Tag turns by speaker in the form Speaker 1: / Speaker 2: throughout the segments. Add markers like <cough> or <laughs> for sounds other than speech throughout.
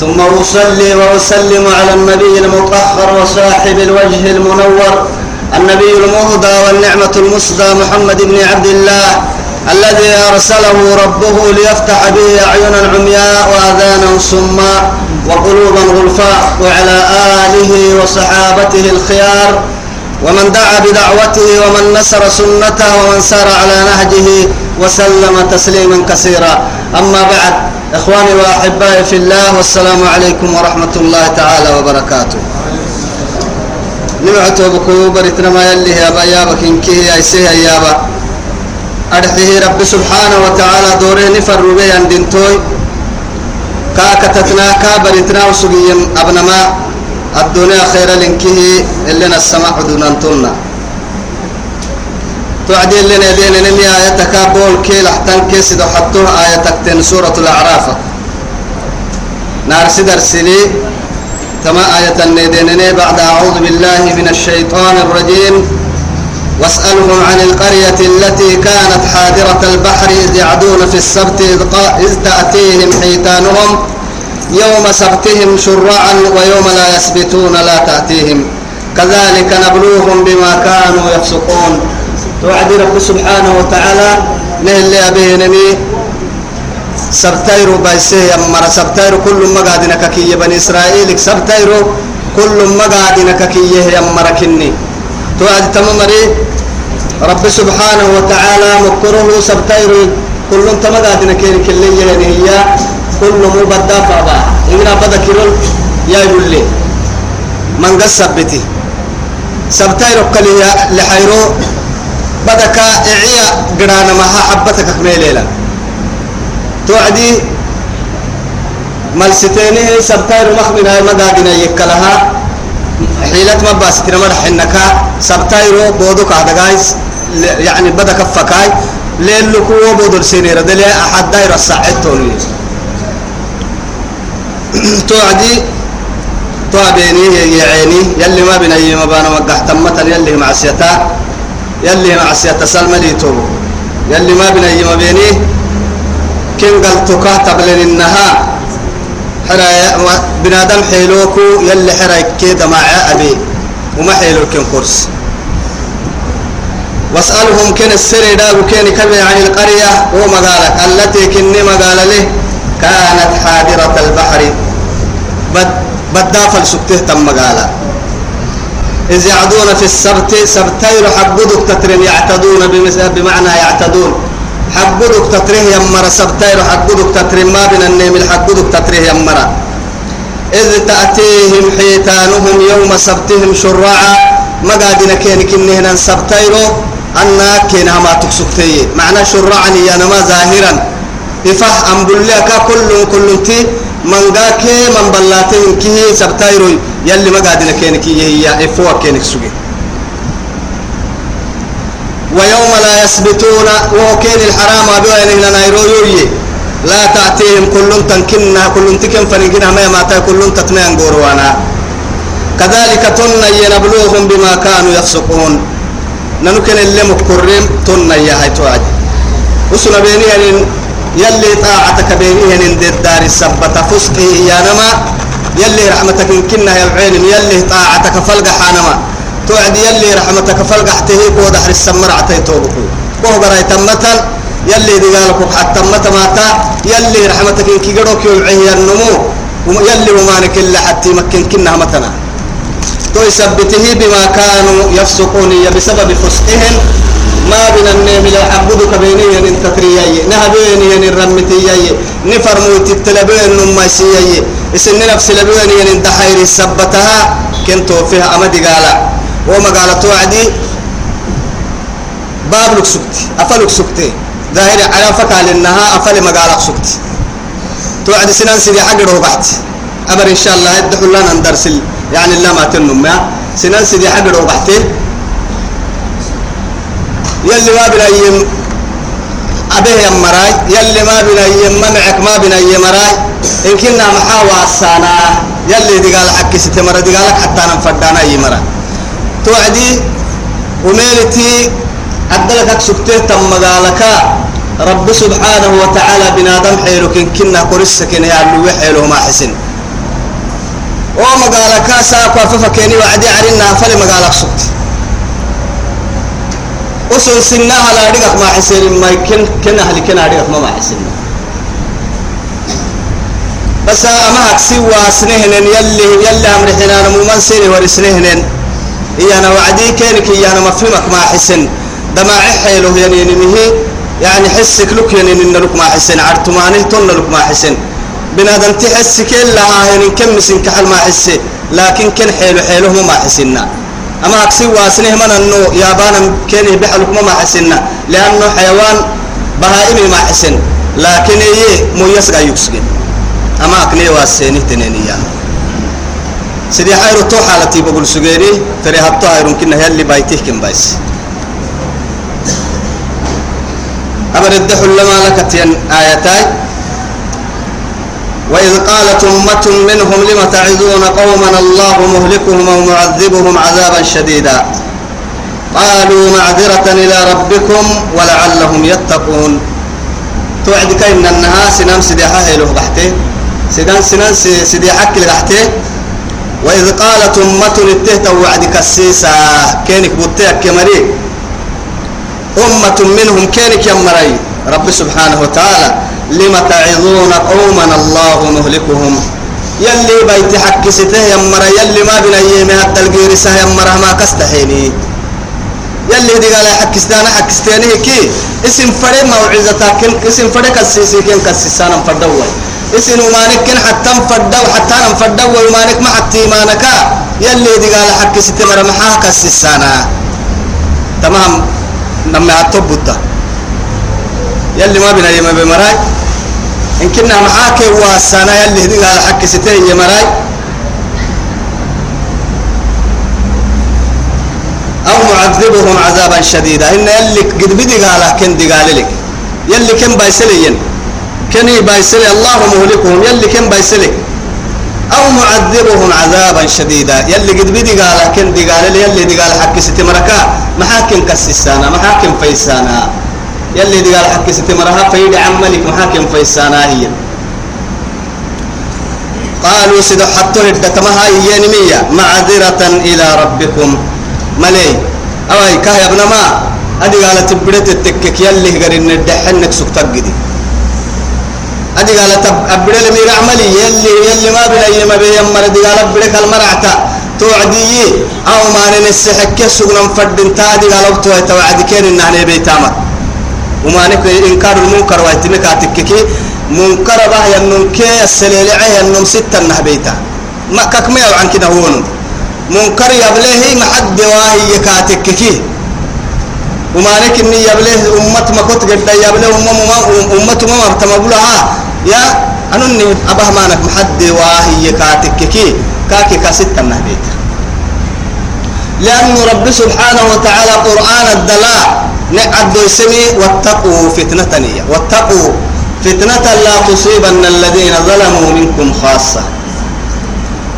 Speaker 1: ثم أصلي وأسلم على النبي المطهر وصاحب الوجه المنور النبي المهدى والنعمة المسدى محمد بن عبد الله الذي أرسله ربه ليفتح به أعينا عمياء وآذانا صماء وقلوبا غلفاء وعلى آله وصحابته الخيار ومن دعا بدعوته ومن نصر سنته ومن سار على نهجه وسلم تسليما كثيرا. أما بعد إخواني وأحبائي في الله والسلام عليكم ورحمة الله تعالى وبركاته. نمعتو بكو بريتنا ما يلي يا بيابا كنكي يا سيه يابا. أرحيه رب سبحانه وتعالى دوره نفر بي دنتوي كاكتتنا كابرتنا وسقيا أبنما. الدنيا خير لنكه اللي السماء دون أنتنا توعدي لنا دين نمي آياتك بول كي لحتن كيس دو حطوه آياتك تن سورة الأعراف. نار سدر سلي تما آية الندين بعد. أعوذ بالله من الشيطان الرجيم. واسألهم عن القرية التي كانت حاضرة البحر إذ يعدون في السبت إذ تأتيهم حيتانهم يوم سبتهم شرعا ويوم لا يسبتون لا تأتيهم. كذلك نبلوهم بما كانوا يفسقون. توعد رب سبحانه وتعالى نهل أبيه نمي سبتيرو بايسي يمرا سبتيرو كل مقادنا ككي بني إسرائيل سبتيرو كل مقادنا ككي يمرا كني. توعد تمامري. رب سبحانه وتعالى مكره سبتيرو كل تمقادنا كيري كلي هي كل مو بدا فابا. إن بدا كيرول يا يقول من قصبتي سبتيرو كلي لحيرو. بدك إعيا قرانا مها حبتك كميليلا توعدي ملستيني سبتاير مخمنا مدادنا يكلها. حيلة ما باستنا مرح إنك. سبتايرو بودك جايز يعني بدك فكاي ليلكو بودر سينير. دلي أحد داير الساعة توني توعدي. توعديني يا عيني يلي ما بين أي مبانا وقحت متن يلي معسيتا يلي معسيتا سلمى تو يلي ما بين أي مبيني كن قال تكاتب لنها حرا بنادم حيلوكو. يلي حرا كيدا مع أبي. وما حيلو كن كورس واسألهم كن السر دا وكن كبي عن القرية. ومقالك التي كن مقال له. كانت حاضرة البحر. بد بدافل سكته تم مقالا. إذ يعدون في السبت سبتير حقودك تترن يعتدون بمعنى يعتدون. حقودك تتره يمرا سبتير حقودك تترن ما بين النيم الحقودك تتره يمرا إذ تأتيهم حيتانهم يوم سبتهم شرعا ما قادنا كين كنهنا سبتيرو أنا كينها ما تكسكتي معنى شرعا يا نما ظاهرا. إفه أم كل كل تي من قاكي من بلاتين كي سبتيرو يلي ما قادنا كين كي هي إفوا كينك سوي ويوم لا يثبتون وكين الحرام أبوين هنا نيرويوي لا تأتيهم كل تنكنا كل تكن فنكنا ما ماتا كل تتنين قروانا كذلك تن ينبلوهم بما كانوا يفسقون ننكن اللي مكرم تن هاي توعد وسنا بيني يلي طاعتك بيني ان دار السبت فسقه يا نما. يلي رحمتك كنا يا عين يلي طاعتك فلقح نما. توعد يلي رحمتك فلقح تهيك ودحر السمر عتيتوبك وهو براي تمتا يلي دقالك حتى متى ماتا. يلي رحمتك إن كيقروك يلعيه النمو. يلي ومانك إلا حتى مكن كنها متنا. تو يثبته بما كانوا يفسقون بسبب فسقهم ما بين النيم لا عبدك بيني ين تتريي نهبيني ين الرمتيي نفرمو تتلبين نمسيي اسن نفس لبين ين دحير سبتها كنتو فيها أمدي قالا. وما قالت توعدي. باب لك سكتي أفلك سكتي ظاهر على فكال إنها أفل مقالك سكتي توعد سنان سيدي حق روبحت أبر إن شاء الله يدحو لنا ندرس يعني لا ما تنم سنان سيدي حق روبحتي يلي ما بلا يم أبيه يا مراي يلي ما بلا يم منعك ما بلا يم مراي. إن كنا محاوى السانا يلي دي قال حكي ستمرة دي قالك حتى أنا مفدانا يمرا توعدي وميلتي أدلك سكتة تم قالك رب سبحانه وتعالى بنادم حيلك إن كنا قرسك يا اللي حيله ما حسن. وما قالك ساق وففكيني وعدي علينا فلي ما قالك سكت وصل سنها لا رجع ما حسن ما يمكن كنا هل كنا رجع ما حسن بس أما سوى سنهن يلي يلي أمر حنان ممن سيني ورسنهن إيه أنا وعدي كانك إيه أنا مفهمك ما حسن دماع حيله يعني نمه يعني حسك لك يعني إن لك ما حسن عرتمانه تن لك ما حسن بنادم تحسك إلا يعني كم مسن كحل ما حسه لكن كان حيله حيله ما حسنا أما أكسي واسنه من أنه يابانا كان بحلك ما حسنا لأنه حيوان بهائمي ما حسن لكن إيه مو يسقى يكسجن أما أكني واسيني تنيني يعني سيدي حيرو تو حالتي بقول سجيني تري هبتو حيرون كنا هي اللي بايته كم بايس أبر الدحل لما لكت آياتاي وإذ قالت أمة منهم لم تعظون قوما الله مهلكهم أو معذبهم عذابا شديدا. قالوا معذرة إلى ربكم ولعلهم يتقون. توعد كأن النها سنام سيدي حاهلو بحته. سنان سيدي حكي لحته وإذ قالت أمة التهت وعدك السيسة كينك بطيك كمري أمة منهم كينك يمري رب سبحانه وتعالى. لما تعظون قوما الله مهلكهم؟ يلي بيت حق ستة يمر يلي ما بين أيام حتى الجيرسة يمر ما كستحيني يلي دي قال حق ستانا حق ستاني كي؟ اسم فري موعظتك اسم فري كسيسي كين كسيسانا فردوي اسم مانك كن حتى فردو حتى أنا فردو ومانك ما حتى مانك يلي دي قال حق ستة مر محا كسيسانا تمام؟ لما أتوبتا يلي ما بين أيام بمراي. إن كنا معاك واسانا يلي هدي قال حق ستين يا مراي. أو معذبهم عذابا شديدا. إن يلي قد بدي قال كن دي لك. يلي كن بايسلين. كني بايسلي. الله مهلكهم. يلي كن بايسلي. أو معذبهم عذابا شديدا. يلي قد بدي قال كن دي لي يلي دي قال حق ستين مركا. محاكم كسسانا محاكم فيسانا. يلي دي قال حق ستمرها فيد عملك محاكم فيسانا هي. قالوا سيدو حطوا هدتمها هي نمية معذرة إلى ربكم. ملي. أوي كاه ابن ما. أدي قالت بدت التكك يلي قرن الدحنك سكتك دي أدي قالت أبدا لمي عملي. يلي يلي ما بلا يما بيمر دي قال أبدا المرعتا توعدي. أو ما ننسحك سقنا مفرد تادي قالوا توعدي. كين إنه بيتامر وما نك إنكار المنكر ويتمك أتككي منكر به ينمكي السليل عيه ينم ستة نهبيتا. ما ككمي عن كده هون منكر يبليه ما حد واهي يكاتككي وما نك إني يبليه أمة ما كنت قد يبليه أمة أمة ما مرتمبلها يا أنني أبه مانك محد واهي يكاتككي كاكي كستة نهبيتا. لأن رب سبحانه وتعالى قرآن الدلاء نعد يسمي واتقوا فتنة نية واتقوا فتنة لا تصيبن الذين ظلموا منكم خاصة.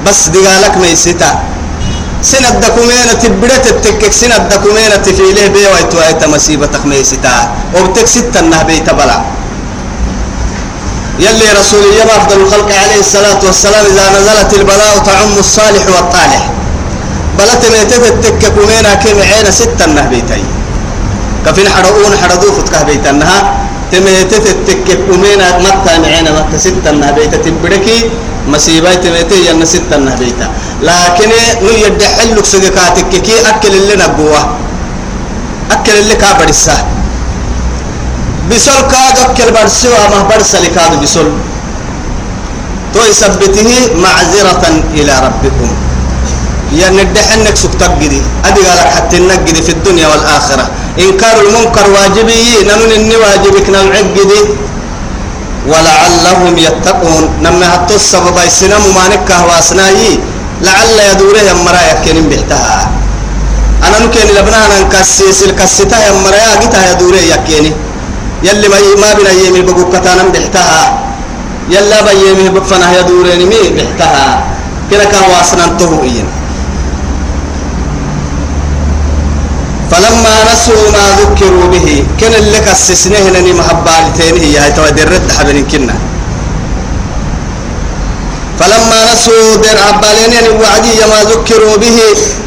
Speaker 1: بس دقالك ميستا سنة دكومينة تبرت التكك سنة دكومينة في له بي ويتوائت مصيبتك ميستا وبتك ستة النهبي تبلع يلي رسول الله أفضل الخلق عليه الصلاة والسلام إذا نزلت البلاء تعم الصالح والطالح. بلت ميتة التكك ومينا كم عين ستة النهبيتين كفين حرؤون حردو فتكه بيتنها. تميتت التكك ومينا متى معينا متى ستة تبركي. مصيبة تميتي ين ستة النهبيتة لكن نو يدحل لك سجكاتك كي أكل اللي نبوه. أكل اللي كابر السه بسول كاد أكل برسوا ما برسل كاد بسول. تو يثبته معذرة إلى ربكم. يعني الدحنك سكتك جدي. أدي قالك حتى النجدي في الدنيا والآخرة. إنكار المنكر واجبي ننون إني واجبك نوعك جدي ولعلهم يتقون. نما هتو السبب السنم ما نكه واسناي. لعل يدوره يمرا يكين بحتها أنا نكين لبنانا نكسيس الكسيتا يمرا يا يدوره يكيني يلي ما ما بنا يمي بقول كتانا بحتها يلا بيمي بفنا يدورني مي بحتها كنا كان واسنا فلما نسوا ما ذكروا به كان اللي كسسنه لني محبالتين هي هاي تو درد حبلين كنا. فلما نسوا در عبالين يعني وعدي ما ذكروا به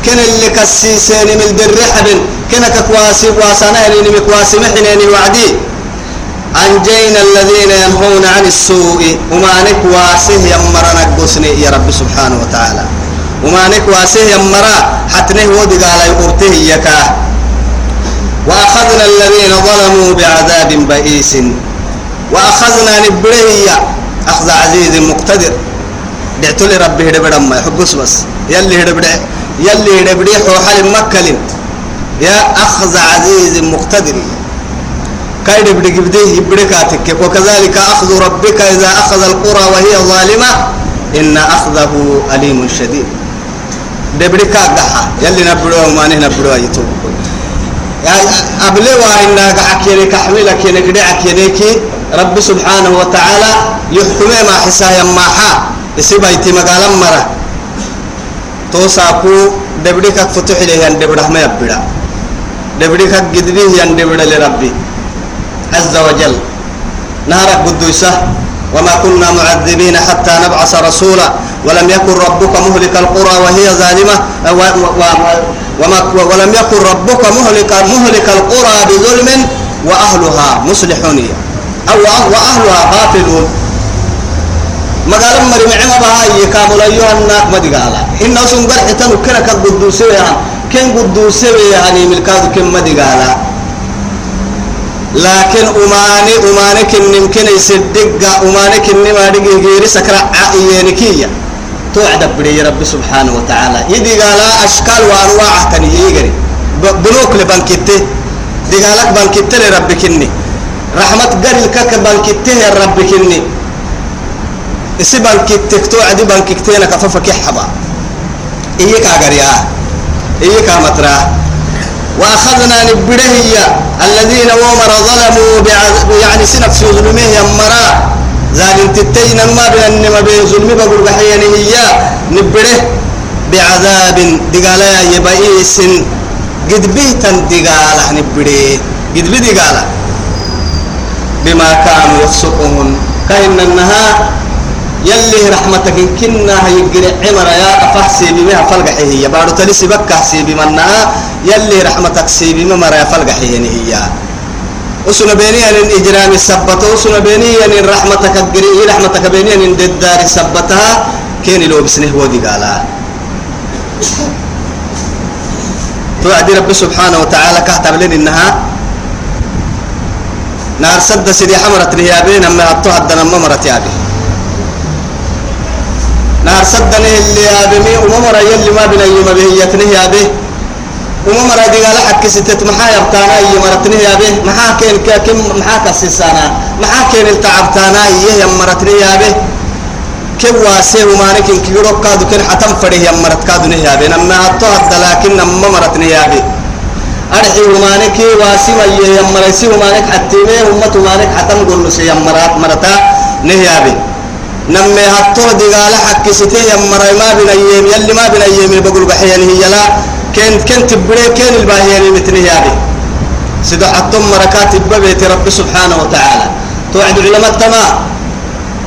Speaker 1: كان اللي كسسين من در حبل. كنا كواسي واسنا يعني مكواسي محنين وعدي. أنجينا الذين ينهون عن السوء وما نكواسه يمرنا قسني يا رب سبحانه وتعالى. وما نكواسه يمرا حتى ودي قال يقرته يكا وأخذنا الذين ظلموا بعذاب بئيس. وأخذنا نبريه أخذ عزيز مقتدر. دعت لي ربي هدبر ما يحبس بس يلي هدبر يلي هدبر حوحل مكل يا أخذ عزيز مقتدر. كايد بدي بدي يبدي كاتك. وكذلك أخذ ربك إذا أخذ القرى وهي ظالمة. إن أخذه أليم شديد. دبري كاغا يلي نبرو ما نبرو كك فتح ليه أن دبري ما يبدا دبري كك قدبيه أن دبري لربي. عز وجل. نهارك قدوسة. وما كنا معذبين ولم يكن ربك مهلك القرى وهي ظالمة. ولم يكن ربك مهلك مهلك القرى بظلم وأهلها مصلحون. أو وأهلها غافلون ما قال مري معنا بها يكامل أيها الناس ما دقالا إن أسون قرح تنو كنا كقدوسة كن قدوسة يعني ملكاد كن ما دقالا لكن أماني أماني كن يمكن يصدق أماني كن ما دقي غير سكرة عينكية توعد بدي رب سبحانه وتعالى. يدي قال أشكال وأنواع كان يجري. بنوك لبنكتة. دي قالك بنكتة لربك إني رحمة قرل كك بنكتة يا كني إسي بنكتك توعد بنكتين كففك حبا. إيك أجريا إيك مترا وأخذنا نبرهية الذين ومر ظلموا يعني سنك في ظلمه يمرا ظالم تتين ما بين النما بين ظلم بقول بحيانه هي نبره بعذاب دقالا يبئيس قد بيتا دقالا نبره قد بي دقالا بما كانوا يفسقون كأن النهار يلي رحمتك إن كنا هيجري عمر يا أفحسي بما فلق هي. بارو تلسي بكا سي بمنها يلي رحمتك سي بما مرا فلق هي. وسنا بيني أن الإجرام السبت وسنا بيني أن رحمتك الجري رحمتك بيني أن الدار سبتها كين لو بسنه ودي قالا. توعد رب سبحانه وتعالى كهتب لنا إنها نار سد سيدي حمرت نيابين أما أطوها الدنا ممرت يابي نار سد اللي يابي وممر يلي ما بين يوم به يتنه يابي. وممر دي قال حق ستت محا يبتانا يمرتنه يابي محا كين كم محا كسسانا محا كين التعبتانا يمرتنه يابي كم واسه ومانك إن كيروك كادو كن حتم فريه يمرت كادو نهيابي نما أطوها لكن نما مرت نهيابي أرحي ومانك واسي ويه يمرسي ومانك حتيمه أمة ومانك حتم قلنا سي يمرات مرتا نهيابي نما هتوه دقالة حق ستة يمرا ما بين أيام يلي ما بين أيام بقول بحيان هي لا كنت كنت بري كان الباهيان متنهيابي سيدو حتم مركات ببيت رب سبحانه وتعالى. توعد علماء التمام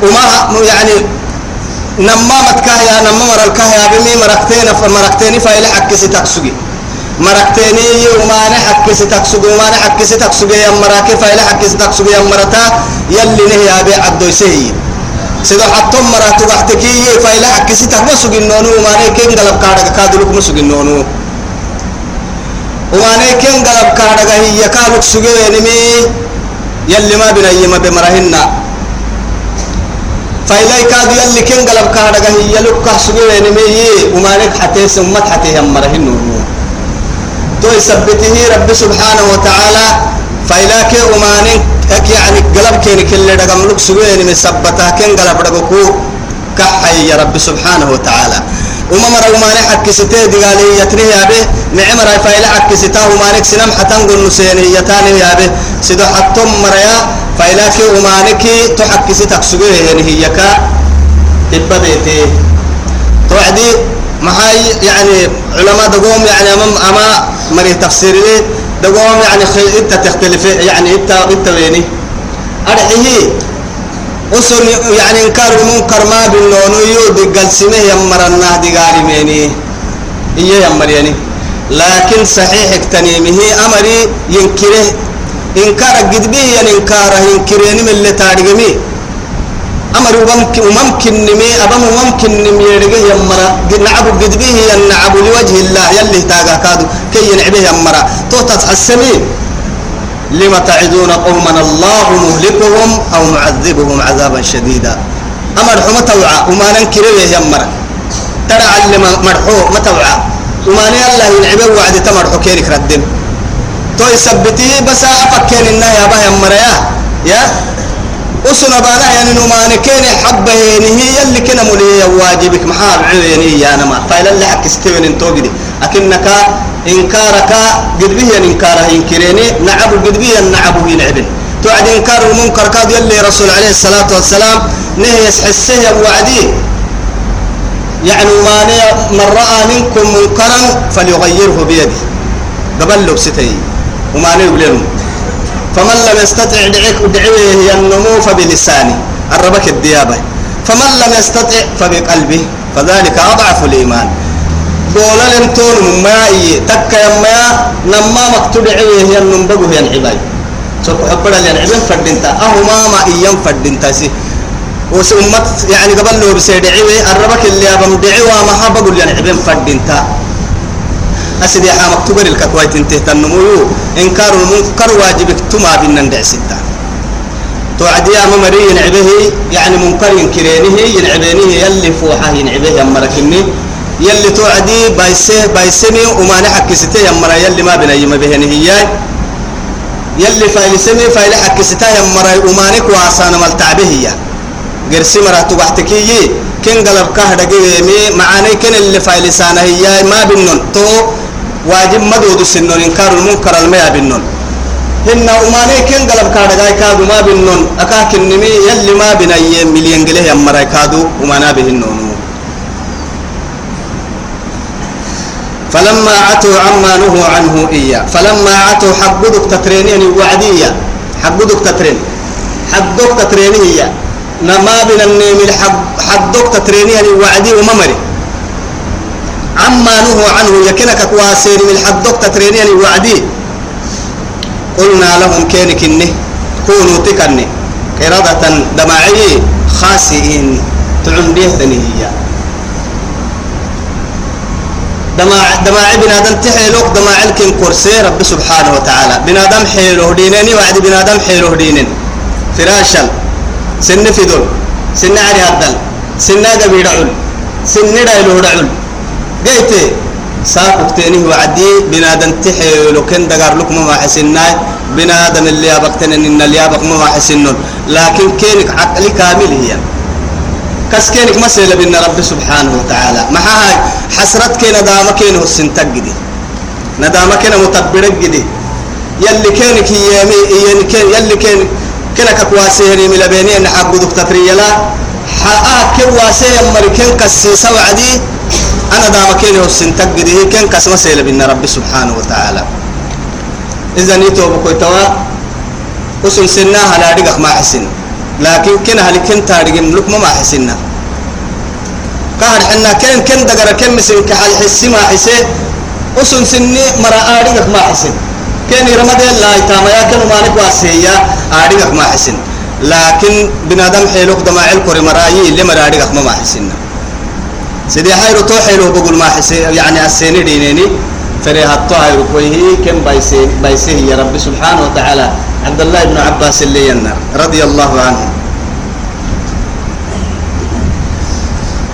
Speaker 1: وما يعني نمامت كهيا نمامر الكهيا بمي مركتين فمركتين فإلى حق ستكسجي مركتين وما نحك ستكسجي وما نحك ستكسجي يا مراكي فإلى حق ستكسجي يا مرتا يلي نهي أبي عبد سهي سيدو حتى مرات وقتكي فإلى حق ستكسجي النونو. وما نكين قلب كارك كادلوك مسجي النونو. وما نكين قلب كارك هي كالوك سجي نمي يلي ما بنا يما بمرهنا فإلي كاد يلي كن قلب كارغا هي لك كحسوي نمي وما لك حتى سمت حتى هم مرهن تو يثبته رب سبحانه وتعالى فإلاك أماني يعني قلب كين كل رقم لك سوين مثبتها كين قلب رقكو كحي يا رب سبحانه وتعالى. وما مرة وماني حق ستة دقالي يتنيه يا به نعم رأي فإلا حق ستة ومانك سنم حتى نقول نسيني يتاني يا به سيدو حتم مريا فإلاك أمانك تحق ستة سوين هي كا تبديتي توعدي محاي يعني علماء دقوم يعني أمام أما مري تفسير لي. دقوم يعني خي إنت تختلف يعني انت إنت ويني. أرحيه. أصل يعني إنكار المنكر ما بالنونو يودي قال سمه يمرنا دقاري ميني. إيه يمر يعني؟ لكن صحيح اكتنيمه أمري ينكره. إنكار قد به يعني إنكاره ينكرين من اللي تارجمي أمر وممكن وممكن نمي أبم وممكن نمي يرجع يمرا نعب قد به ينعب لوجه الله يلي تاجا كادو. كي ينعبه يمرا توتت السمين لما تعدون قوما الله مهلكهم أو معذبهم عذابا شديدا. أمر حما توعى وما ننكر يمرا ترى علم مرحو ما توعى. وما الله ينعبه وعد تمرحو كيرك ردين. تو يثبتي بس أفكين إنها يا با يمرا يا. يا؟ أسنا بانا يعني نمان كين حبه يعني هي اللي كنا ملي واجبك. محاب عيني يا نما. فإلا اللي حك استوين انتوجدي أكنك إنكارك قد إنكاره إنكريني نعب قد به نعبه ينعبن توعد إنكار المنكر كاد يلي رسول عليه الصلاة والسلام نهي يسحسه وعدي. يعني ما من رأى منكم منكرا فليغيره بيده. قبل له بستي وما نيقول فمن لم يستطع دعيك دعوه ينمو فبلسانه الربك الديابة. فمن لم يستطع فبقلبه فذلك أضعف الإيمان. قول لم تون ما تك يما نما مكتوب عويه ينم بقه ينعباي سوف حبنا ينعبين فردنتا أهو ما إيام فردنتا سي. وسمت يعني قبل له بسيد عويه الربك اللي أبم دعوه ما حبقوا ينعبين فردنتا أسدي حا مكتوب الكتويت انته تنمو إنكار المنكر واجبك تما بنن ستة. توعدي أما مري ينعبه يعني منكر ينكرينه ينعبينه يلي فوحة ينعبه يمركني. يلي توعدي بايسه بايسني وما نحك ستة يمرا. يلي ما بنا يما بهن هي يلي فايل سمي فايل حك ستة يمرا. وما نك واسانا ملتعبه هي قرسي مرا تبحتكي كن قلب كهدا جيمي معاني كن اللي فايل سانا هي ما بنن. تو واجب مدود السنون إنكار المنكر الميا بالنون هن أماني كن قلب كاد جاي كادو ما بالنون أكاك النمي يلي ما بنا مليون جله يمرا كادو. وما بهنون فلما عتوا عما نهوا عنه إياه. فلما عتوا حقدك تترينين وعدية حقدك تترين حقدك تتريني. هي ما بنا النمي حقدك تترينين وعدي وممري عما نهوا عنه يكنك كواسين من حدك تتريني وعدي قلنا لهم كينك إنه كونوا تكني. قردة دماعي خاسئين. تعن به ثنية دماع دماعي بنادم تحيلوك دماع الكن كرسي رب سبحانه وتعالى. بنادم حيلوه دينني وعد بنادم حيلوه دينن فراشل سن فدول سن عري هدل سن قبيل عل سن دايلوه دعل قيت ساقتني وعدي بنادم تحيلو كن دقار لكم ما حسنا بنادم اللي أبقتن إن اللي أبق ما حسنون لكن كينك عقلي كامل هي. كس كينك مسألة بين رب سبحانه وتعالى. ما هاي حسرت كينا دام كينه السنتق دي ندام كينا متبرق دي يلي كينك يمي يلي كين يلي كين كنا كواسيني من بيني أن حق دكتور لا حقا كواسي أمريكان كسي سوعدي. أنا دام كينه السنتق دي كين كس مسألة بين رب سبحانه وتعالى. إذا نيتو بكويتوا. وسن لا دقق ما حسن. لكن كنا هل كن تارجع ملك ما حسنا كهر حنا كن كن دقر كن مسن كحل حسي ما حسي. وسن سني مرا آدقق ما حسن كن رمضان الله يا كن مالك واسيا آدقق ما حسن لكن بنادم حيلوك دماع الكوري مرايي اللي مرا آدقق ما حسنا سيدي هايرو تو حيلو بقول ما حسي. يعني السيني دينيني. فريها الطاهر كويه كم بايسي بايسي يا رب سبحانه وتعالى. عبد الله بن عباس اللي ينر رضي الله عنه.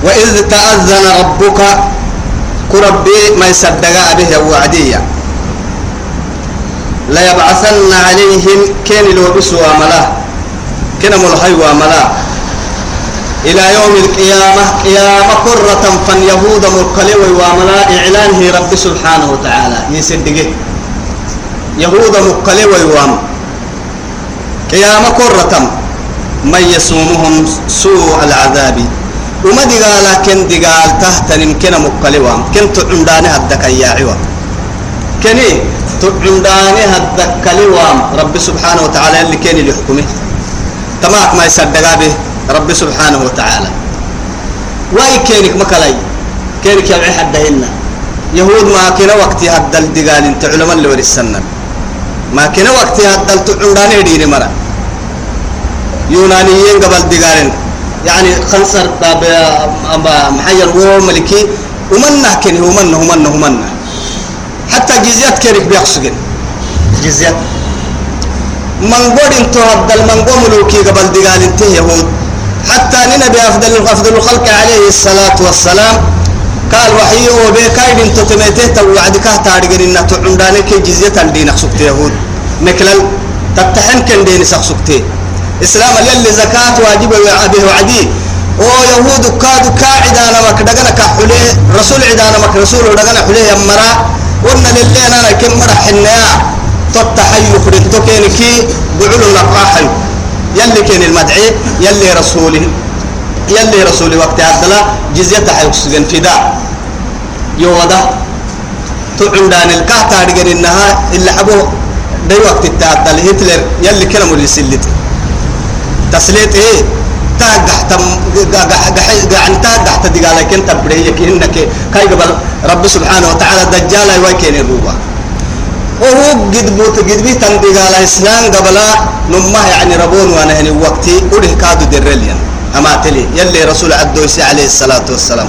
Speaker 1: وإذ تأذن ربك كربي ما يصدق به وعدية ليبعثن عليهم كين لو بسوا ملا كنا ملحي وملا إلى يوم القيامة قيامة كرة فن يهود مركلي وملا إعلانه رب سبحانه وتعالى. يسدقه. يهود مركلي ويوام. قيامة كرة من يسومهم سوء العذاب. وما دقال كن دقال تحت يمكن مقلوا كن تعنداني هدك يا عوا كني تعنداني هدك لوام رب سبحانه وتعالى اللي كان اللي يحكمه. تماك ما يصدق به رب سبحانه وتعالى. واي كينك مكلاي؟ كينك يبعي حدهن يهود ما كنا وقت هدل الدقال انت علماء اللي ورسنا ما كنا وقت هدل تعنداني ديني مرة. يونانيين قبل دقالين يعني خنصر محير هو ملكي ومنه كنه ومنه ومنه ومنه. حتى جزيات كيرك بيقصقن. جزيات؟ من قول انتو هبدل من قوم ملوكي قبل دقال انته يهود حتى نبي أفضل أفضل الخلق عليه الصلاة والسلام. قال وحي وبيكايد انتو تميته توعد كه تارجن إن تعنداني كي جزية الدين سكت يهود مكلل تتحن كن دين سكتي إسلام يلي زكاة واجب به وعدي. أو يهود كادو كاعد أنا مك دغنا كحله رسول عدانا مك رسول دغنا حله يمرا. قلنا لله أنا كم مرح حنيا. تتحي فرنتو توكينكي بعلو لقاحي. يلي كان المدعي يلي رسوله يلي رسولي وقت عدلا جزية حيوكسجن فداء يوضا. تعندان الكهتا رجل انها اللي حبوه دي وقت التعدل. هتلر يلي كلمه تسليت إيه؟ تاجحت يعني تاجحت دقالك أنت بريك إنك كاي قبل رب سبحانه وتعالى دجال ويكين الروبا وهو قد بوت قد بيت دقال إسلام قبل نمه يعني ربون وأنا هني وقتي وله كادو درليا أما تلي يلي رسول عدوسي عليه الصلاة والسلام.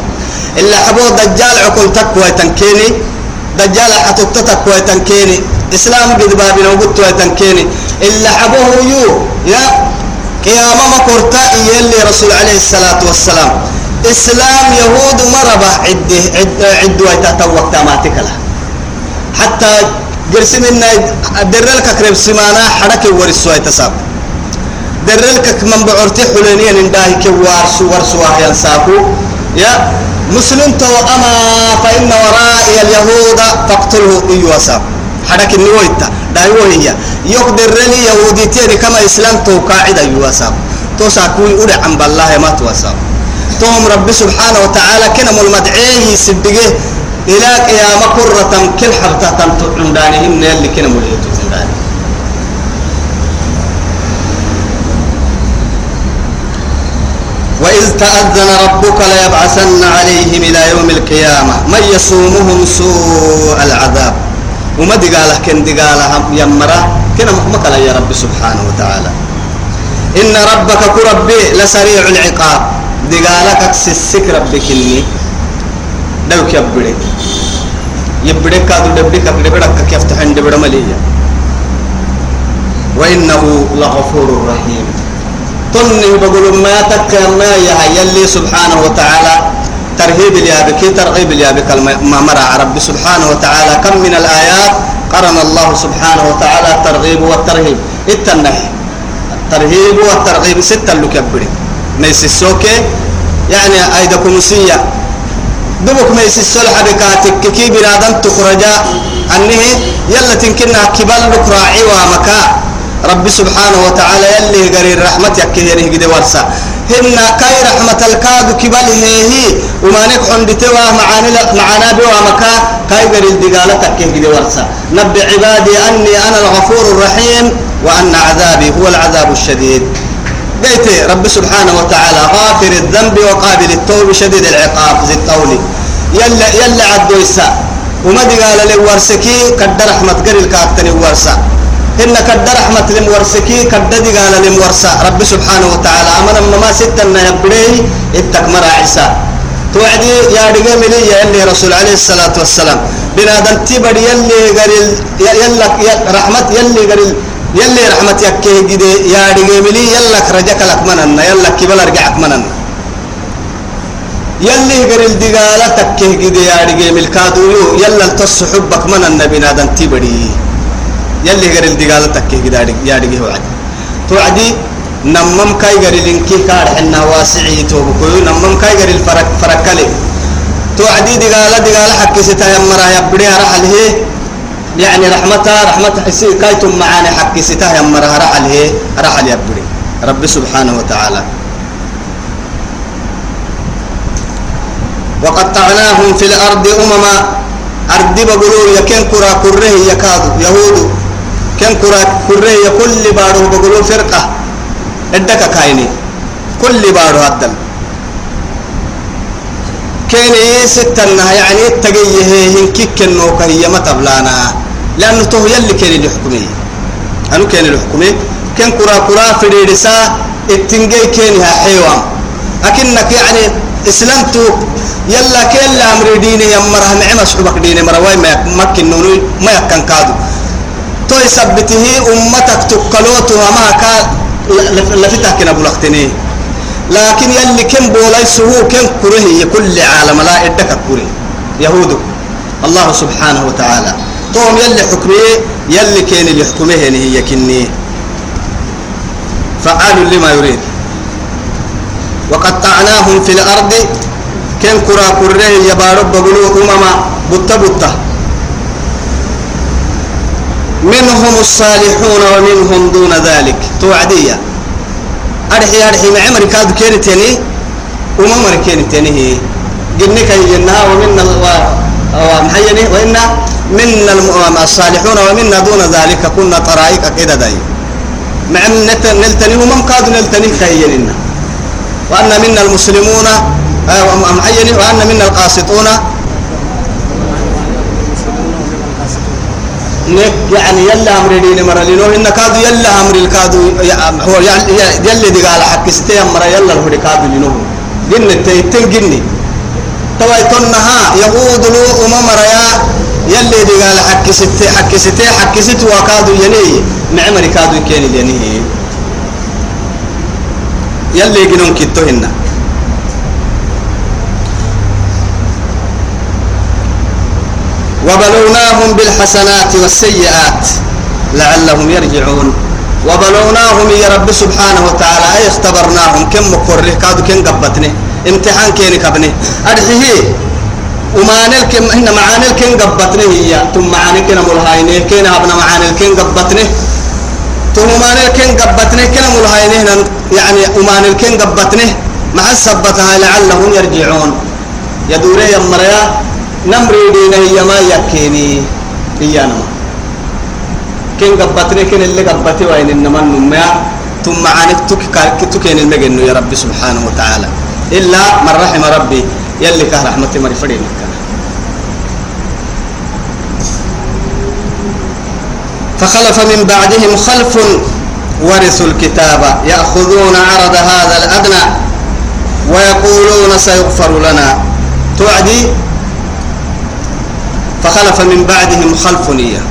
Speaker 1: إلا حبو دجال عقل تكوى تنكيني دجال حتوك تكوى تنكيني. إسلام قد بابنا وقلت تنكيني. إلا حبوه يو يا قيامة ما كرتا يلي رسول عليه الصلاة والسلام. إسلام يهود مربع عده عد عد ويتتوق تاماتك له. حتى قرس منا درلك كريم سمانا حرك ورسوا يتساب. درلك من بعرتي حلينيا نداهي كوارسو ورسوا ينساكو. يا مسلم تو أما فإن ورائي اليهود فاقتله إيوا ساب حرك النويتا. دايو هي يقدر لي يهودي تيري كما إسلام تو قاعدة يواساب تو ساكوي أولي عن بالله ما تواساب توم رب سبحانه وتعالى كنا المدعيه سبقه إلى قيام قرة كل حبتة تنتعن دانهم اللي كنا مليتو داني وإذ تأذن ربك ليبعثن عليهم إلى يوم القيامة من يصومهم سوء العذاب وما دقاله كن دقاله يمرا كنا مكلا يا رب سبحانه وتعالى. إن ربك كربي لسريع العقاب. دقالك سسك ربك إني. دوك يبرك. يبرك كادو دبرك دبرك كيف تحن دبر مليا وإنه لغفور رحيم. تنه بقول ما تكرنا يا يلي سبحانه وتعالى. ترهيب اليابك ترغيب اليابك ما مرع رب سبحانه وتعالى كم من الآيات قرن الله سبحانه وتعالى الترغيب والترهيب. التنه الترهيب والترغيب ستة لكبري ميس السوكي يعني أيدكم سيا دبك ميس السلحة بكاتك كي بنادم تخرجا أنه يلا تنكنا كبال راعي ومكا رب سبحانه وتعالى يلي قرير رحمتك يعني قد ورسا هن كاي رحمة الكاد كبال هي وما نكحن بتوا معانا معانا بوا مكا كاي قرير دقالتك قد ورسا نبي عبادي أني أنا الغفور الرحيم وأن عذابي هو العذاب الشديد. قيت رب سبحانه وتعالى غافر الذنب وقابل التوب شديد العقاب زي الطول يلا يلا عدو يسا. وما قال لي ورسكي كد رحمة قريل كاكتني ورسا إن كد رحمة لم ورسكي كد قال لم ورسا رب سبحانه وتعالى أمنا ما ستنا يبري التكمر عيسى. توعدي يا رجال لي يلي رسول عليه الصلاة والسلام. بنادم تبر يلي قريل يلا رحمة يلي قريل يلي رحمة يكيه جدي يا رجال يلا خرجك لك مننا يلا كبل رجعك مننا يلي قريل دقالة تكيه جدي يا رجال الكادو يلا التصحبك من النبي نادم تبري. يلي غير الدقالة تكيه قدار يا دقيه وعد توعدي نمم كاي غير لنكي كار حنا واسعي توبكو نمم كاي غير الفرق فرقلي توعدي دقالة دقالة حكي ستا يمرا يبدي رحل هي. يعني رحمتها رحمة حسي كايتم معاني حكي ستا يمرا رحل هي. رحل يبدي رب سبحانه وتعالى. وقطعناهم في الأرض أمما. أرض بقولوا يا كن كرا كره يكادوا يهود كن كرا كرة كل بارو بقولوا فرقة. ادك كايني. كل بارو هدل كان ستنا يعني تجيه هنكك النوكة هي ما تبلانا. لأنه تو يلي كان الحكومي أنا كان الحكومي كان كرا كرا في ريسا التنجي كان حيوان. أكنك يعني إسلامتو يلا كلا أمر ديني يمره نعمة شعبك ديني مرواي ما مكن نونو ما يكن كادو. تو يثبته أمتك تقلوتها ما كان لفتها كنا بلغتني. لكن يلي كم بولاي سهو كم كره كل عالم لا إدك كره يهود. الله سبحانه وتعالى. توم يلي حكمه يلي كان اللي حكمه هي كني. فعال لما يريد. وقطعناهم في الأرض. كن كرا كره يبارب بقولوا أمما بطة بطة. منهم الصالحون ومنهم دون ذلك. توعدية. أرحي أرحي مع عمر كاد كيرتني وممر كيرتني هي جنك يجنها ومن ومحيني. وإن من الصالحون ومنا دون ذلك. كنا طرائق كده داي. مع نلتني. ومم كادوا نلتني كيننا وأن منا المسلمون معين وأن منا القاسطون. يعني يلا أمر دين مرة. لينو إن كادو يلا أمر الكادو هو يلا دي قال حق ستي مرة. يلا هو كادو لينو جن تيتن جني توا يتنها يهود لو أمم ريا يلا دي قال حق ستي حق ستي حق ستي وكادو يني. معمر كادو كيني يني يلا يجنون كتو هنا. وبلوناهم بالحسنات والسيئات لعلهم يرجعون. وبلوناهم يا رب سبحانه وتعالى أي اختبرناهم؟ كم مقره كادو كن قبتني. امتحان كين كبني. أرحيه ومعنى الكم هنا معاني الكن قبتني هي. ثم معاني كنا ملهاينه. كنا ابن معاني الكن قبتني. ثم معاني الكن قبتني. كنا ملهاينه. يعني ومعنى الكن قبتني. مع السبتها لعلهم يرجعون. يدوري يا مريا. نمري هي ما يكيني هي أنا كن قبتني كن اللي قبتي وين إنما النمية ثم تك تكين المجن يا رب سبحانه وتعالى إلا من رحم ربي يلي كه رحمتي مري فرين فخلف من بعدهم خلف ورثوا الكتاب يأخذون عرض هذا الأدنى ويقولون سيغفر لنا توعدي فخلف من بعدهم خلف نية.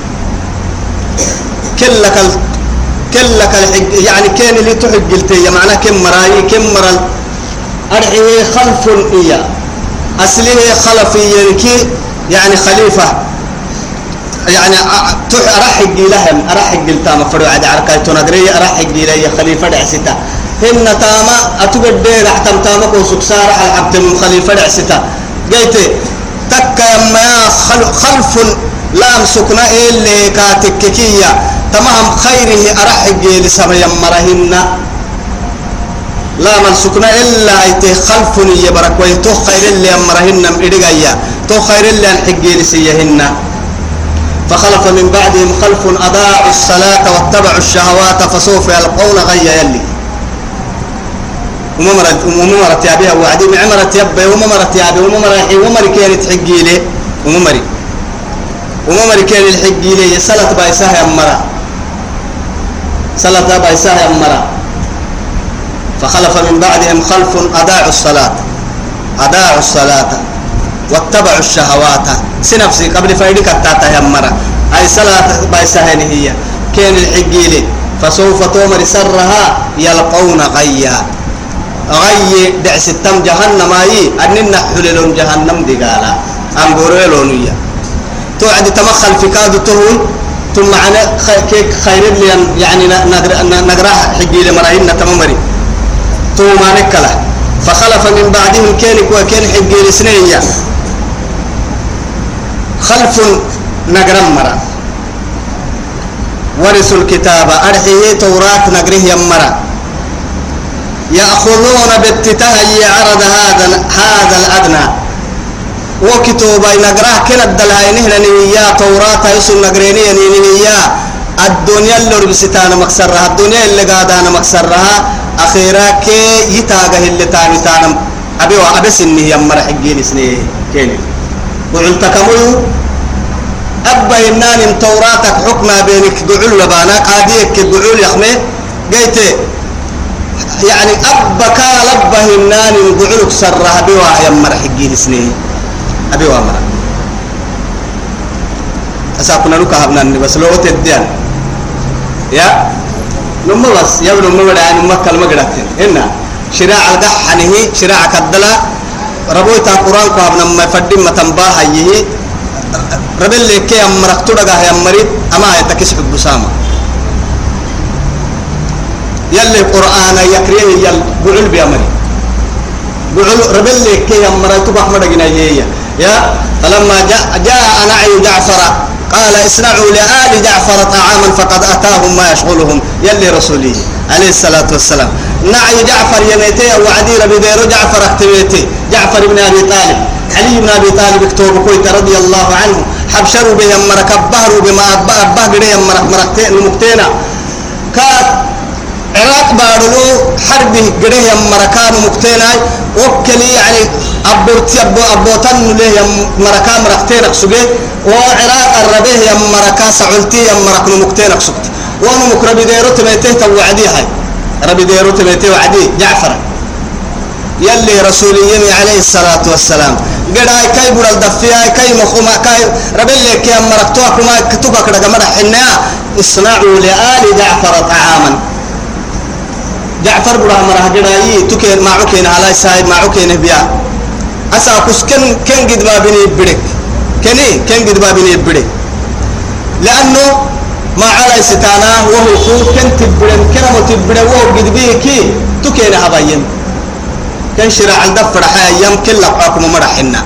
Speaker 1: كلك ال... كلك الحج يعني كان اللي تحج قلتي معناه كم مراي كم مرل أرحيه خلف نية. أصله خلف ينكي يعني خليفة. يعني أرحج لهم أرحج لتام فرو عاد عركة تنادري أرحج لي خليفة دعستا. هن تاما أتقدر رحتم تاما كو سكسار على عبد خليفة دعستا. قلت تك يما خلف لام سكنا اللي كاتككية تمام خيره أرحج لسما يمرهن لا من سكنا إلا أيته خلفني يبرك ويتو خير اللي يمرهن إرقايا تو خير اللي أنحج لسيهن. فخلف من بعدهم خلف أضاعوا الصلاة واتبعوا الشهوات فسوف يلقون غيا يلي. وممرت وممرت يا بيها وعدي معمرت يبا وممرت يا بيها وممرت وممر كانت حقي لي وممري وممر كان الحقي لي صلاة بايساه يا مرا صلاة بايساه يا مرا فخلف من بعدهم خلف أضاعوا الصلاة. أضاعوا الصلاة. واتبعوا الشهوات. سنفسي قبل فايدك التاتا يا مرا أي صلاة بايساه هي كان الحقي لي فسوف تؤمر سرها يلقون غيا. غي دعس التم جهنم أي أننا حللون جهنم دقالا. أم بوريلون توعد تمخل في كادو تهوي ثم معنا كيك خير لي يعني نقرا حقي لمراهن تمامري ثم ما نكله فخلف من بعدهم كينك وكين حقي لسنية خلف نقرا مرة ورثوا الكتاب أرحية توراة نقره يمرا. يأخذون بالتتهي عرض هذا هذا الأدنى. وكتوبا نقراه كنا الدلهاي نهنا نهيا توراة يسو نقريني نهيا الدنيا اللي ربستانا مكسرها الدنيا اللي قادانا مكسرها أخيرا كي يتاقه اللي تاني تانا أبي وأبس إنه يمر حقين سنيه كيني. وعلت كمو أبا إنان توراتك حكما بينك قعول لبانا قاديك قعول يخمي. قيتي يعني أبا كال أبا إنان قعولك سرها بوا يمر حقين سنيه أبي وامرا أساقنا لك هبنا بس لو تديان يا؟ نمو بس. يا ابن بدأ نمو كلمة قدرتين هنا شراع القحنه شراع كدلا. ربويتا قرآن كو هبنا ما فدين ما تنباها يهي ربل لك يا مرق تدغا يا مريد أما يتكس حب ساما يلي قرآن يكريه يل بعل بيا مريد بعل ربل لك يا مريد تبقى مدغنا يهي يا فلما جاء جاء نعي جعفر قال اصنعوا لآل جعفر طعاما فقد أتاهم ما يشغلهم يلي رسوله عليه الصلاة والسلام. نعي جعفر يميتي وعدي ربي ديرو جعفر اكتميتي جعفر بن أبي طالب علي بن أبي طالب اكتوب كويت رضي الله عنه. حبشروا به يمرك أبهروا بما أبه أبه قريه يمرك مركتين المكتينة كات عراق بارلو حربه قريه يمركان مكتينة وكلي يعني أبورتي أبو أبوتن له يم مركا مركتين أقصده وعراق الربيه يم مركا سعلتي يم مرك نمكتين أقصد وأنا مكرب ديرو تميته توعدي هاي. ربي ديرو تميته وعدي. جعفر. يلي رسول يمي عليه الصلاة والسلام. قد هاي كاي بول الدفيا كاي مخوما كاي ربي لك يم مركتوها كما كتبك مدح حنا اصنعوا لآل جعفر طعاما. جعفر بڑا مرا جڑائی تو کے معو کے نالا صاحب معو کے نبیا أسا کس كن كن قد بابني بدك كني كن قد بابني بدك لأنه ما على ستانا وهو خو كن تبرن كرم تبرن وهو قد بيكي تو کے نهباين كان شرع الدفر حيام كل لقاكم مرحنا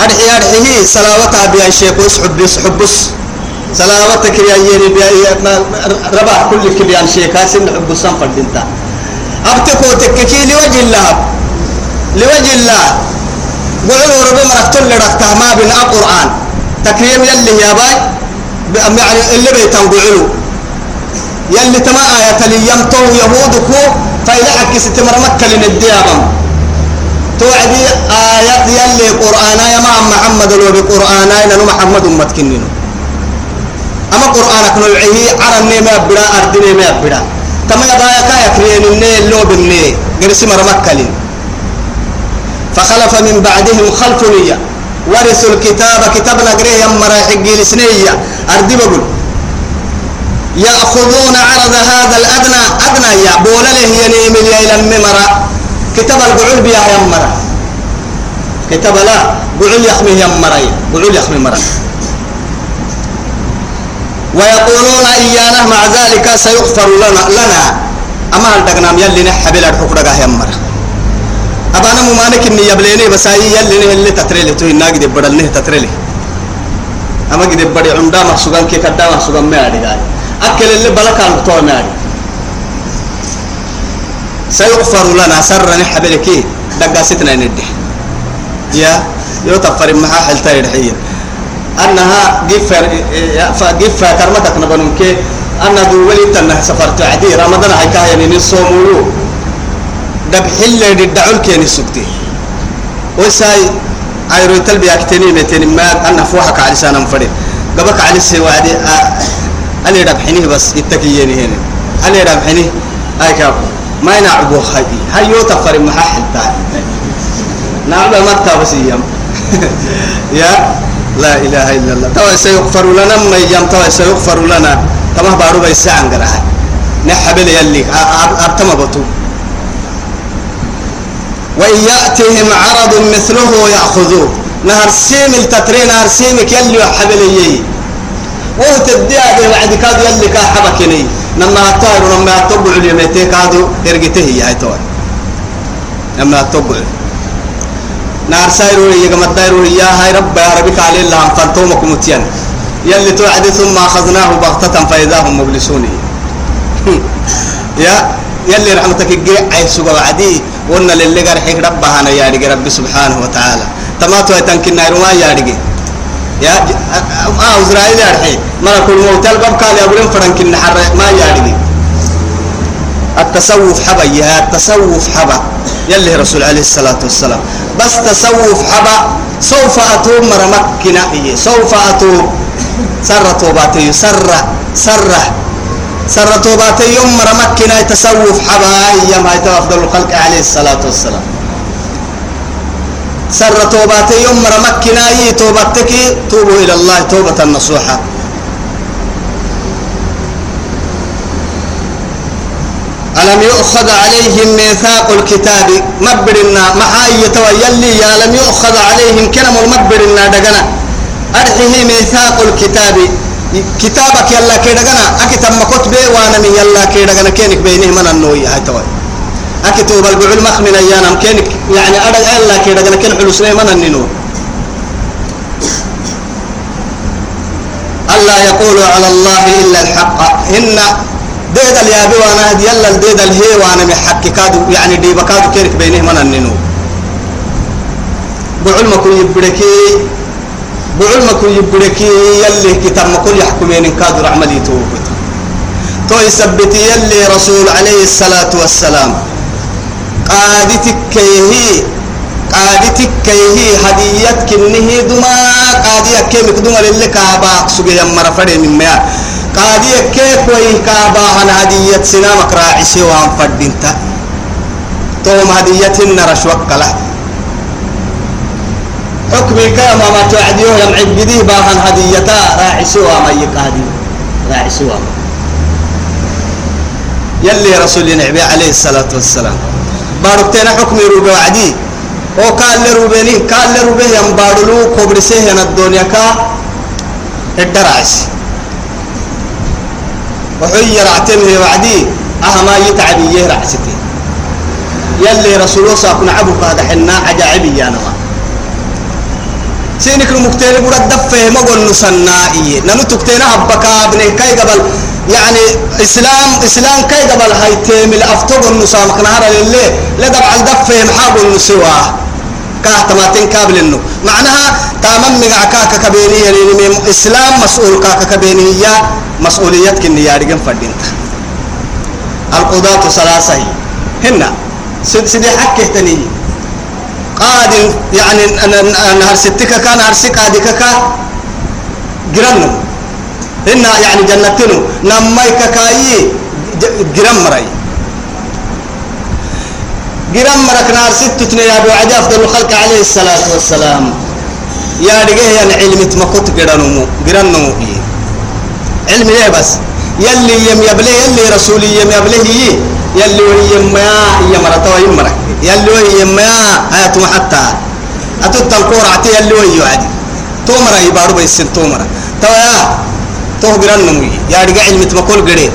Speaker 1: أرحي أرحيه صلاوتها بيا شيخ وسحب بس بس. سلامتك يا يري ربع كل كبيان شيكا سن حب الصنف الدنتا أبتكو تككي لوجه الله. لوجه الله. قولوا ربي مركتل لركته ما بين القرآن. تكريم يلي يا باي. يعني اللي بيتن قولوا. يلي تما آية ليمتو يهودكو فإذا حكي ستمر مكة لنديابا توعدي آيات يلي قرآنا يا محمد لو بقرآنا إنه محمد متكنينه أما قرآنك نوعيه عرني ما بدا أردني ما بدا كما يبايا كايا كريين النيل لو بالنيل قرسي مرمكلين فخلف من بعدهم خلف نية. ورثوا الكتاب كتاب نقريه يمرا حقي لسنية أردي بقول يأخذون عرض هذا الأدنى. أدنى يا بولا له ينيم إلى الممرة. كتاب القعول بيا يمرا كتاب لا قعول يخمي يمرا قعول يخمي مرة. ويقولون إيانا مع ذلك سيغفر لنا لنا. أما هل تقنام يلي نحبل الحكرة يمر أبانا ممانك إني يبليني بس أي يلي اللي تتريلي. تو إنا قد بدل نه تتريلي. أما قد بدي عمدا محسوغان كي كدا محسوغان ما أدي قال أكل اللي بلا كان بتوع ما أدي سيغفر لنا سر نحبل كي دقا ستنا ندي يا يو تفر محا حلتا يدحيه أنها جفر جفر كرمتك نبنون كي أنا دولي تنه سفرت. عدي رمضان هاي كاين نصومولو دب حل الدعول كي نسكتي وساي عيرو تلبي أكتني متين ما أنا فوحك على لسان فريد قبك على السوادي أنا دب حنيه بس يتكيني هنا. أنا دب حنيه هاي كاب ما ينعبو هاي هاي يوتا فريد محاحل تاني نعم ما تابسيهم. <laughs> يا لا إله إلا الله. توا سيغفر لنا ما يجام توا سيغفر لنا. تما بارو بيسا عن قراه نحبل يلي. أرتم بطو وإن يأتيهم عرض مثله يأخذوه. نهر سيم التترين نهر سيمك يلي حبل يي. وهو هذا وعد كاد يلي كا حبكني لما أطار لما أطبع اليمتين كادو إرجته هي هاي لما أطبع نار سايرو يجا مدايرو يا هاي رب يا ربي قال الله فانتومكم متيان. يلي توعد ثم أخذناه بغتة فإذا هم مبلسون. <laughs> يا يلي رحمتك الجي عيب سوى عدي قلنا للي قرحك ربها أنا يا ربي سبحانه وتعالى. تماتوا يتنكنا يرما يا رجي يا آه إسرائيل يا رحي ملك الموت الباب قال يا أبو فرنك النحر ما يا رجي التصوف حبا يا التصوف حبا. يلي رسول عليه الصلاة والسلام. بس تصوف حبا سوف أتوب مرمكنا. إيه سوف أتوب. سر توباتي سر سر سر توباتي. يوم مرمكنا تصوف حبا هي ما أفضل الخلق عليه الصلاة والسلام. سر توباتي يوم مرمكنا يي توبتك توبوا إلى الله توبة نصوحة. ألم يؤخذ عليهم ميثاق الكتاب؟ مبرنا محاية ويلي يا لم يؤخذ عليهم كلام المبرنا دقنا. أرحيه ميثاق الكتاب. كتابك يلا كي دقنا. أكتب مكتب وأنا من يلا كي دقنا. كينك بينه من النوية هاي توي. أكتب البعول مخمن أيانا. كينك يعني أرد يلا كي دقنا. كين حلو سنة من النينو. ألا يقول على الله إلا الحق. إن ديد اليابي وأنا هدي يلا الديد الهي وأنا محكي كادو يعني دي بكادو كيرك بينه من النينو. بعلم كل يبركي بعلم كل يبركي يلي كتاب ما كل يحكمين كادو عملي توبت تو يثبت يلي رسول عليه الصلاة والسلام. قادتك كيهي قادتك كيهي هديتك النهي دما قادية كيمك دما للي كاباك سجي يمرا فري من مياه. قادية كيف وي كابا عن هدية سنامك راعسي وان فردينتا. توم هدية النرش وقلا حكمي كما ما توعديه لم عبديه باهن هديتا راعسي وما يقادي راعسي وما يلي رسول النبي عليه الصلاة والسلام. باركتنا حكمي روبي وعدي. أو قال لروبيني قال لروبيه ينبارلو كبرسيه الدنيا كا. الدرعسي وحي رعتمه وعدي. أهما يتعبي يهرع ستي يلي رسول الله صاحب نعبك هذا حنا عجائبي يا نما سينك المكتير برد دفه ما قول نصنائي ننو تكتينا هبكا ابني كاي قبل. يعني اسلام إسلام كاي قبل هاي تيم الافتوب النصامك نهار لله لدب على دفه محاب النسواه كاه تماتين كابل إنه. معناها تامم مقع كاكا كبيني يعني إسلام مسؤول كاكا كبيني يا مسؤوليتك اني يا رجال فردينت القضاة ثلاثة هنا سيد سيدي حكي تني قادم يعني نهر ستك كان نهر سكادك كا جرنم هنا يعني جنتنو. نمايك كاي جرم مرأي جرام مرك نار ست يا أبو عدي أفضل الخلق عليه الصلاة والسلام. يا رجال يعني علمت ما كنت جرانو جرانو إيه علم ليه بس؟ يلي يم يبلي يلي رسولي يم يبلي يلي يم يا هي مرتا وهي مرك. يلي يم يا هات حتى. أتوت الكور عتي يلي وهي عادي تومرا يبارو بيسن تومرا تو يا تو جرانو يا رجال ما كل جري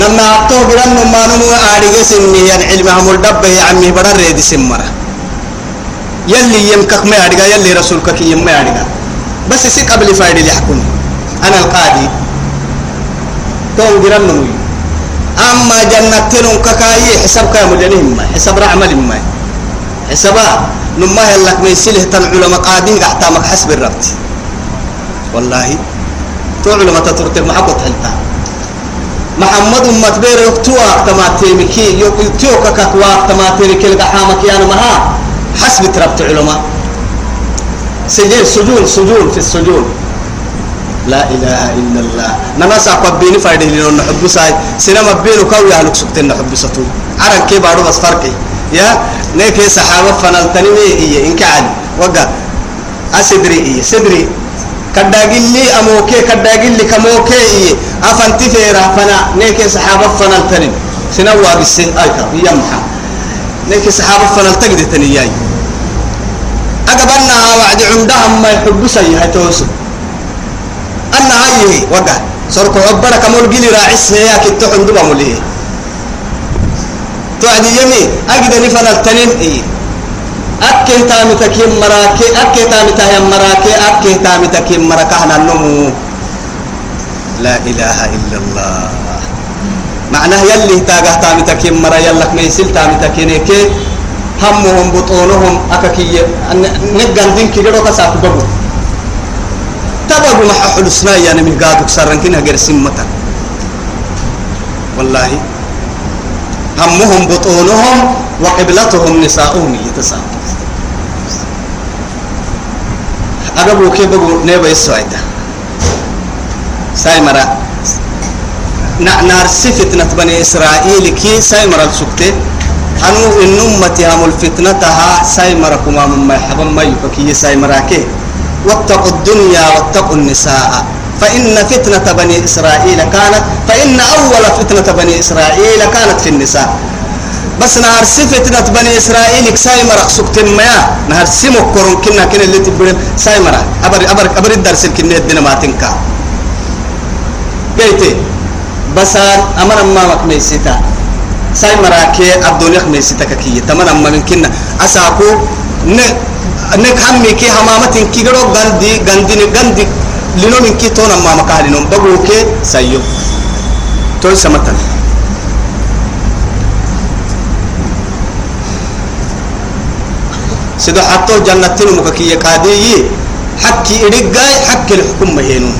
Speaker 1: نما تو جرانو ما نمو أرجع سني يعني علم هم الدب يا عمي بدر ريد سمرا يلي يم كك ما أرجع يلي رسول كك يم ما أرجع بس سي قبل فايد اللي يحكوني أنا القاضي توم جرنمي أما جنتين ككاي حساب كام جنهم حساب رعمل ما حسابا نما هلك من سله تن علماء قاضين قحتامك حسب الربط. والله تو علماء تترتب معك حلتا. محمد أمت بير يكتوا تماتيمكي يكتوا ككوا تماتيمكي القحامك يا مها حسب تربط علماء. سجين سجون سجون في السجون لا إله إلا الله. نمسا قبيني فايدي لنا نحب ساي. سينما بينو كوي على سكتين نحب ستو. عرن كي بارو بس فرقي. يا؟ نيكي صحابة فنال تنمي إيه إنك عالي. وقا أسدري إيه؟ سدري. كداقل لي أموكي كداقل لي كموكي إيه أفنتي فيرا فنا نيكي صحابة فنال تنمي سنوا بالسن أيكا يمحا نيكي صحابة فنال تقدي تنياي أقبلناها وعد عمدهم ما يحب سيها توسو أنا هاي وقع سرق عبرة كمول جيلي راعس هي كتو حندوبة موليه توعد يمي أجد نفنا التنين إيه أكيه تامي تكيم مراكي أكيه تامي تهيم مراكي أكيه تامي تكيم مراكهنا النمو لا إله إلا الله. معناه يلي تاجه تامي تكيم مرا يلك ميسل تامي تكينيك همهم بطونهم أكاكي نجان دين كيرو كساك بابو تبغى مع حلسنا يعني من قادك سرن كنا غير سمة والله همهم بطونهم وقبلتهم نساؤهم يتساءل أقبل كيف بقول نبى السعيدة سايمرا نار فتنة بني إسرائيل كي سايمرا السكتة أنو إن أمتي هم الفتنتها سايمرا كما مما يحبن ما يفكي سايمرا كي واتقوا الدنيا واتقوا النساء فإن فتنة بني إسرائيل كانت فإن أول فتنة بني إسرائيل كانت في النساء بس نهار فتنة بني إسرائيل سايمرا سكت ما نهار سمو كورن كنا كنا اللي تبرم سايمرا أبر أبر أبر الدرس الكنية الدين ما تنكا. قلت بس أمر ما مكميسيتا سايمرا كي الدنيا مكميسيتا كي تمام أما من كنا. أساكو ن نك همي كي همامتين غرو غندي غندي غندي لنو من كي تونا ما مكالينهم بقول كي سيو. تقول سمتنا سيدو حتى جنة المككية قادية حكي إرقاي حكي الحكم مهينو.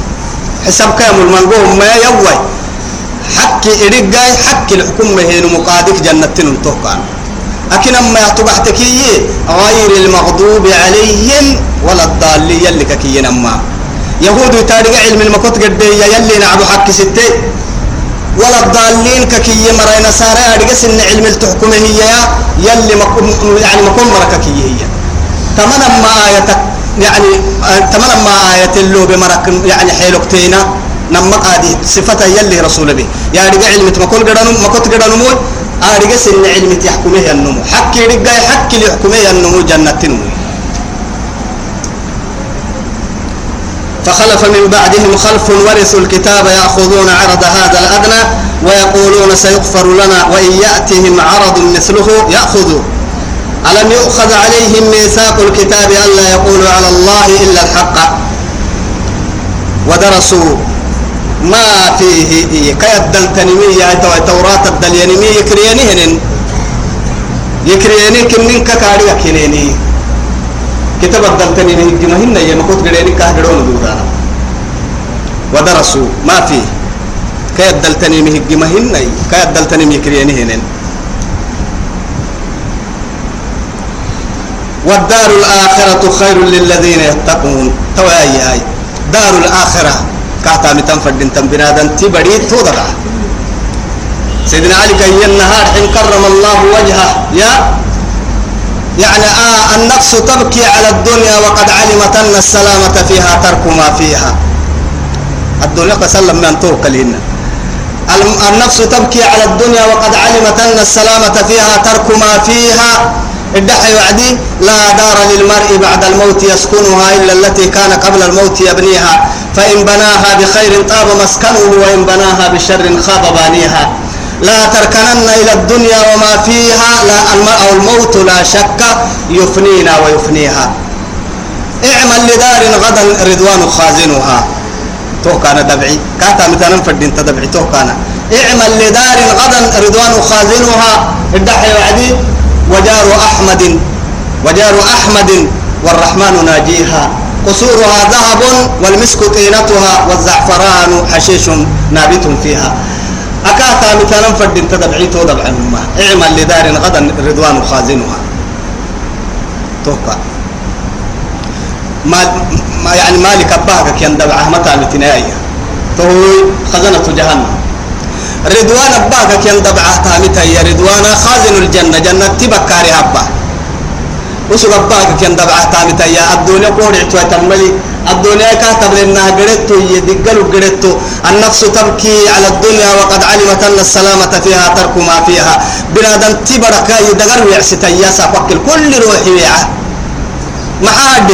Speaker 1: حساب كامل المنقوه ما يوي حكي إرقاي حكي الحكم مهينو مقادك جنة التوقع أكن أما يعتبحتكي غير المغضوب عليهم ولا الضالين يلي ككي نما يهود تاريخ علم المكوت قد يلي نعبو حكي ستي ولا الضالين ككي مرينا سارة أرجس إن علم التحكم هي يلي مكم يعني مكم مرككي هي. تمنا ما آية يعني تمنا ما آية اللو بمرك يعني حيلوكتينا نما قادي صفة يلي رسول به يا رجع علم تمكول قدانو مكوت قدانو مول. أرجس إن علم تحكمه النمو. حكي رجع حكي لحكمه النمو جنة النمو. فخلف من بعدهم خلف ورثوا الكتاب يأخذون عرض هذا الأدنى ويقولون سيغفر لنا وإن يأتهم عرض مثله يأخذوا. ألم يؤخذ عليهم ميثاق الكتاب ألا يقولوا على الله إلا الحق؟ ودرسوا ما فيه كيد التنمية توراة الدلينمية يكريني يكريني كنين ككاري كنيني كتاب الدلتني نهج مهنا يا مكوت غيري كهدرون دورانا ودرسوا ما فيه. كي الدلتني نهج مهنا كي الدلتني مكريني هنن والدار الآخرة خير للذين يتقون. تواي هاي دار الآخرة كاتا متن فردين تنبنادا تبري تودرا سيدنا علي كي النهار إن كرم الله وجهه. يا يعني آه النفس تبكي على الدنيا وقد علمت أن السلامة فيها ترك ما فيها. الدنيا قسلم من توكلين النفس تبكي على الدنيا وقد علمت أن السلامة فيها ترك ما فيها. الدحي وعدي لا دار للمرء بعد الموت يسكنها إلا التي كان قبل الموت يبنيها. فإن بناها بخير طاب مسكنه وإن بناها بشر خاب بانيها. لا تركنن إلى الدنيا وما فيها لا أو الموت لا شك يفنينا ويفنيها. اعمل لدار غدا رضوان خازنها. تو كان دبعي. كاتا مثلا فردين تدبعي تو كان اعمل لدار غدا رضوان خازنها. الدحي وعدي. وجار أحمد وجار أحمد والرحمن ناجيها. قصورها ذهب والمسك طينتها. والزعفران حشيش نابت فيها. أكاتا مثلا فرد تدبعي تو دبع ما إعمل لدار غدا رضوان خازنها. توقع. ما, ما يعني مالك أباك كان دبعه متى متنايا تو خزنة جهنم. رضوان أباك كان دبعه تامتا يا رضوان خازن الجنة. جنة تبكاري أبا. وسو أباك كان دبعه تامتا يا الدنيا قول عتوى تملي. الدنيا كاتب لنا قريتو يدقلوا قريتو. النفس تبكي على الدنيا وقد علمت أن السلامة فيها ترك ما فيها. بنادم تبرك يدقر ويعسي تياسا وكل كل روحي ويعه محاد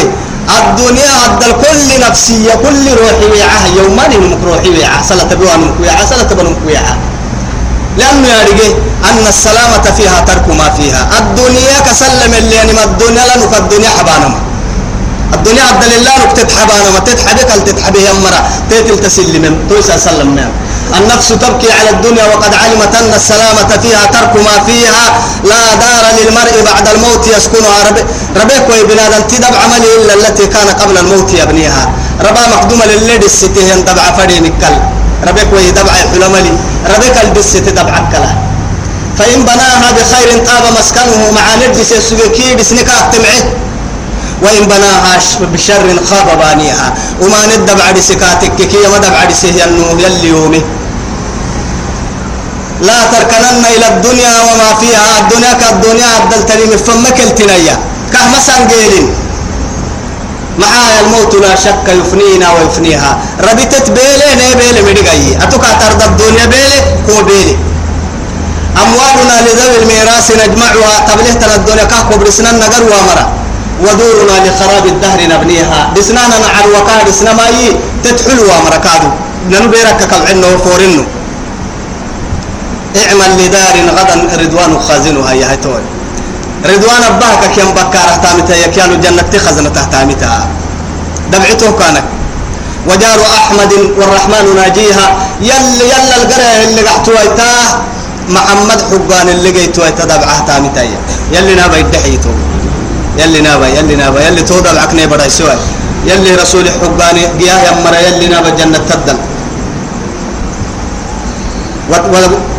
Speaker 1: الدنيا عد كل نفسية كل روحي ويعها يوما نمك روحي ويعها صلاة تبوها نمك ويعها صلاة تبوها نمك ويعها لأنه يارجي أن السلامة فيها ترك ما فيها. الدنيا كسلم اللي يعني ما الدنيا لنك الدنيا حبانما. الدنيا عبد لله نكتب حبانما تتحبك هل تتحبه؟ يمرا تيتل تسلم تويسا سلم ميم النفس تبكي على الدنيا وقد علمت أن السلامة فيها ترك ما فيها. لا دار للمرء بعد الموت يسكنها. رب ربك ويبنادم تدب عمله إلا التي كان قبل الموت يبنيها ربا مقدومة للذي الستين تبع فرين الكل ربك ويدبع حلملي. ربك البس تدبع كلا. فإن بناها بخير طاب مسكنه مع نجس السبكي بسنك اقتمعه وإن بناها بشر خاب بانيها. وما ندب عدي سكاتك كي ما دب عدي سيه يلي يومي. لا تركنن إلى الدنيا وما فيها. الدنيا كالدنيا عدل تليم فمك التنيا كهما سنجيلين معايا الموت لا شك يفنينا ويفنيها. ربيتت بيلي ني بيلي مدقاي أتوكا ترد الدنيا بيلي هو بيلي. أموالنا لذوي الميراث نجمعها. تبليه الدنيا كهكو برسنا نقر وامرا؟ ودورنا لخراب الدهر نبنيها. بسنانا نعر وكاد بسنا ماي تتحلوا وامرا كادو ننو بيرك كالعنو وفورنو. اعمل لدار غدا رضوان خازنها يا هتول. رضوان أباك كم بكارة تامتها يكيالو جنة تخزنة تامتها دبعته كانك. وجار أحمد والرحمن ناجيها يل يل القرية اللي قحتوا محمد حقان اللي قيتوا تدبعها تامتها يلي نابا يدحيتو يلي نابا يلي نابا يلي تو دبعك نيبرا سوى يلي رسول حقان قياه يمرا يلي نابا جنة تدل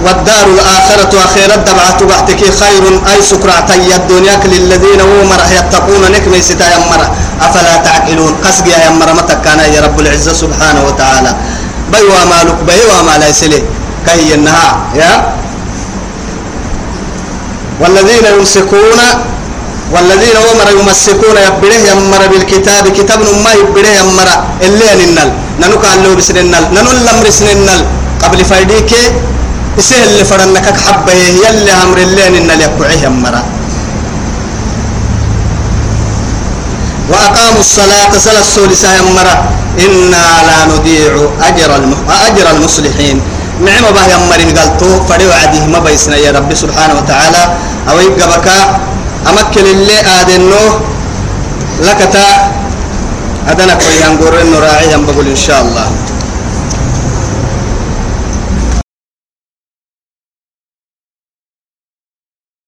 Speaker 1: والدار الآخرة أخيرا دبعت بعتك خير. أي سكرعتي الدنيا للذين هم يتقون نكمي ستا يمر أفلا تعقلون؟ قسقيا يمر متكانا يا رب العزة سبحانه وتعالى؟ بيوا مالك بيوا ما ليس لي. كهي النها يا؟ والذين يمسكون والذين هم يمسكون يبره يمر بالكتاب كتاب ما يبره يمر اللي ننل ننو قال له بسننل ننو الأمر سننل قبل فايديك يسهل اللي فرنك حبه يلي أمر اللين إن ليكوعيه مرة. وأقاموا الصلاة. سلا السولسة مرة. إنا لا نضيع أجر الم... أجر المصلحين. نعم به يمري قالتو فريو عديه ما بيسنا يا رب سبحانه وتعالى. أو يقبك أمكن اللي آدنو لكتا أدنك ويهان قرن راعيا بقول إن شاء الله